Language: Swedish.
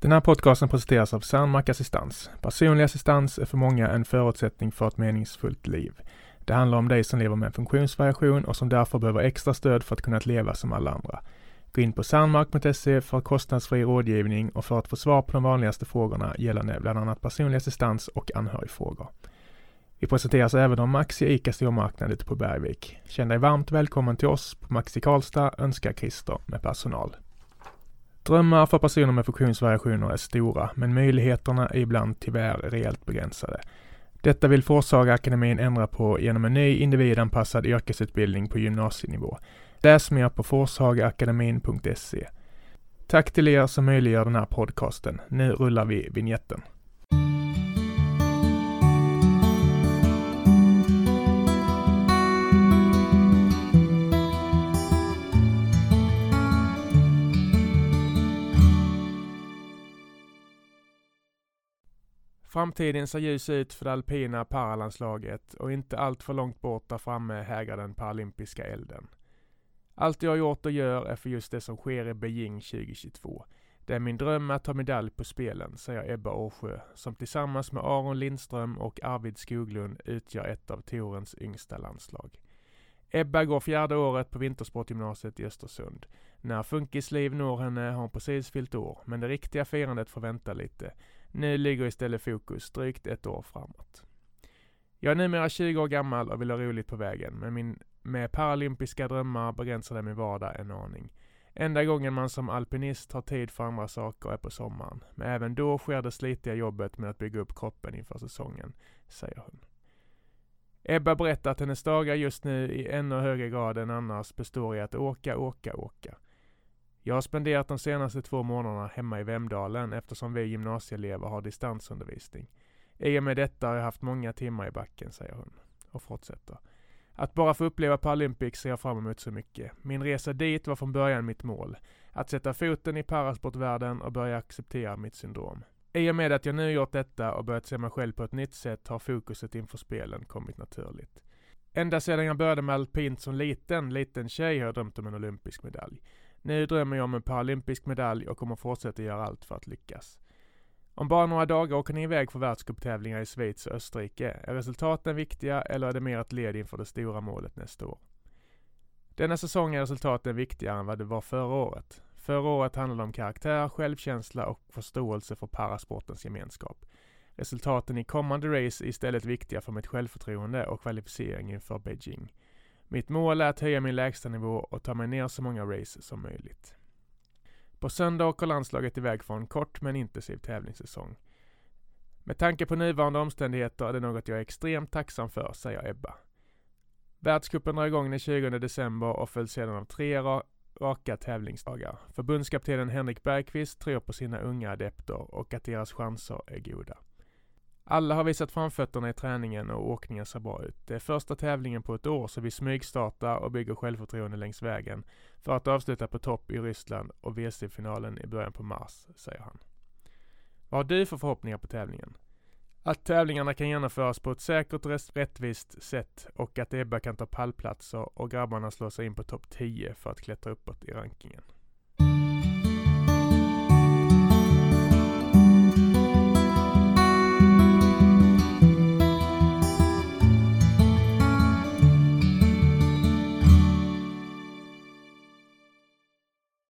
Den här podcasten presenteras av Cernmark Assistans. Personlig assistans är för många en förutsättning för ett meningsfullt liv. Det handlar om dig som lever med en funktionsvariation och som därför behöver extra stöd för att kunna leva som alla andra. Gå in på cernmark.se för kostnadsfri rådgivning och för att få svar på de vanligaste frågorna gällande bland annat personlig assistans och anhörigfrågor. Vi presenteras även av Maxi ICA stormarknad ute på Bergvik. Känn dig varmt välkommen till oss på Maxi Karlstad önskar Christer med personal. Drömmar för personer med funktionsvariationer är stora, men möjligheterna är ibland tyvärr rejält begränsade. Detta vill Forshagaakademin ändra på genom en ny individanpassad yrkesutbildning på gymnasienivå. Läs mer på forshagaakademin.se. Tack till er som möjliggör den här podcasten. Nu rullar vi vignetten. Framtiden ser ljus ut för det alpina paralandslaget och inte allt för långt bort där framme hägrar den paralympiska elden. Allt jag har gjort och gör är för just det som sker i Beijing 2022. Det är min dröm att ta medalj på spelen, säger Ebba Årsjö, som tillsammans med Aron Lindström och Arvid Skoglund utgör ett av Torens yngsta landslag. Ebba går fjärde året på Vintersportgymnasiet i Östersund. När funkisliv når henne har hon precis fyllt år, men det riktiga firandet får vänta lite. Nu ligger istället fokus drygt ett år framåt. Jag är numera 20 år gammal och vill ha roligt på vägen, men min, med paralympiska drömmar begränsade min vardag en aning. Enda gången man som alpinist har tid för andra saker är på sommaren, men även då sker det slitiga jobbet med att bygga upp kroppen inför säsongen, säger hon. Ebba berättar att hennes dagar just nu i ännu högre grad än annars består i att åka, åka, åka. Jag har spenderat de senaste två månaderna hemma i Vemdalen eftersom vi gymnasieelever har distansundervisning. I och med detta har jag haft många timmar i backen, säger hon. Och fortsätter. Att bara få uppleva Paralympics ser jag fram emot så mycket. Min resa dit var från början mitt mål. Att sätta foten i parasportvärlden och börja acceptera mitt syndrom. I och med att jag nu gjort detta och börjat se mig själv på ett nytt sätt har fokuset inför spelen kommit naturligt. Ända sedan jag började med alpint som liten, liten tjej har jag drömt om en olympisk medalj. Nu drömmer jag om en paralympisk medalj och kommer fortsätta göra allt för att lyckas. Om bara några dagar åker ni iväg för världscuptävlingar i Schweiz och Österrike. Är resultaten viktiga eller är det mer ett led inför det stora målet nästa år? Denna säsong är resultaten viktigare än vad det var förra året. Förra året handlade det om karaktär, självkänsla och förståelse för parasportens gemenskap. Resultaten i kommande race är istället viktiga för mitt självförtroende och kvalificering inför Beijing. Mitt mål är att höja min lägstanivå och ta mig ner så många race som möjligt. På söndag åker landslaget iväg för en kort men intensiv tävlingssäsong. Med tanke på nuvarande omständigheter är det något jag är extremt tacksam för, säger Ebba. Världscupen drar igång den 20 december och följs sedan av tre raka tävlingsdagar. Förbundskaptenen Henrik Bergqvist tror på sina unga adepter och att deras chanser är goda. Alla har visat framfötterna i träningen och åkningen ser bra ut. Det är första tävlingen på ett år så vi smygstartar och bygger självförtroende längs vägen för att avsluta på topp i Ryssland och WC-finalen i början på mars, säger han. Vad har du för förhoppningar på tävlingen? Att tävlingarna kan genomföras på ett säkert och rättvist sätt och att Ebba kan ta pallplatser och grabbarna slå sig in på topp 10 för att klättra uppåt i rankingen.